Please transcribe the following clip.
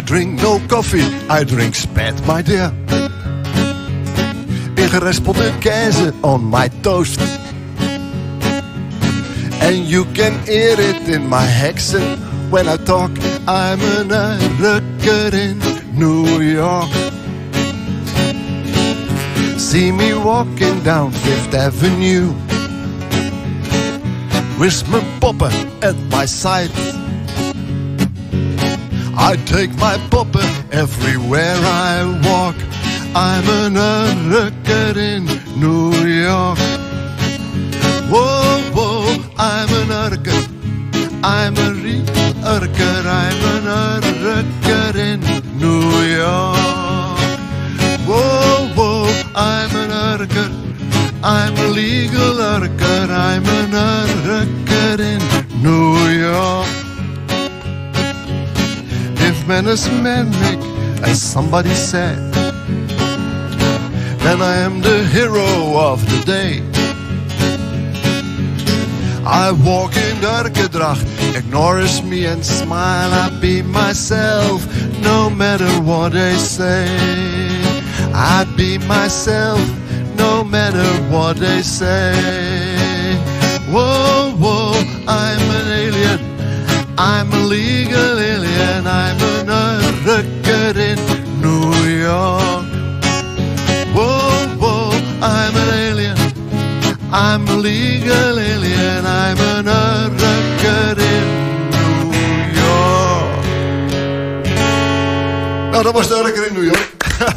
I drink no coffee, I drink spat, my dear. Ingeraspelde keizer on my toast. And you can hear it in my accent when I talk. I'm an American in New York. See me walking down Fifth Avenue with my popper at my side. I take my popper everywhere I walk. I'm an American in New York. Whoa, whoa, I'm an American. I'm a real American. I'm an American in New York. Whoa, whoa, I'm an American. I'm a legal American. I'm an American in New York. As somebody said, then I am the hero of the day. I walk in dark gedrag, ignores me and smile. I be myself, no matter what they say. I be myself, no matter what they say. Whoa, whoa, I'm an alien. I'm a I'm a legal alien. I'm an American in New York. Nou, dat was de American in New York.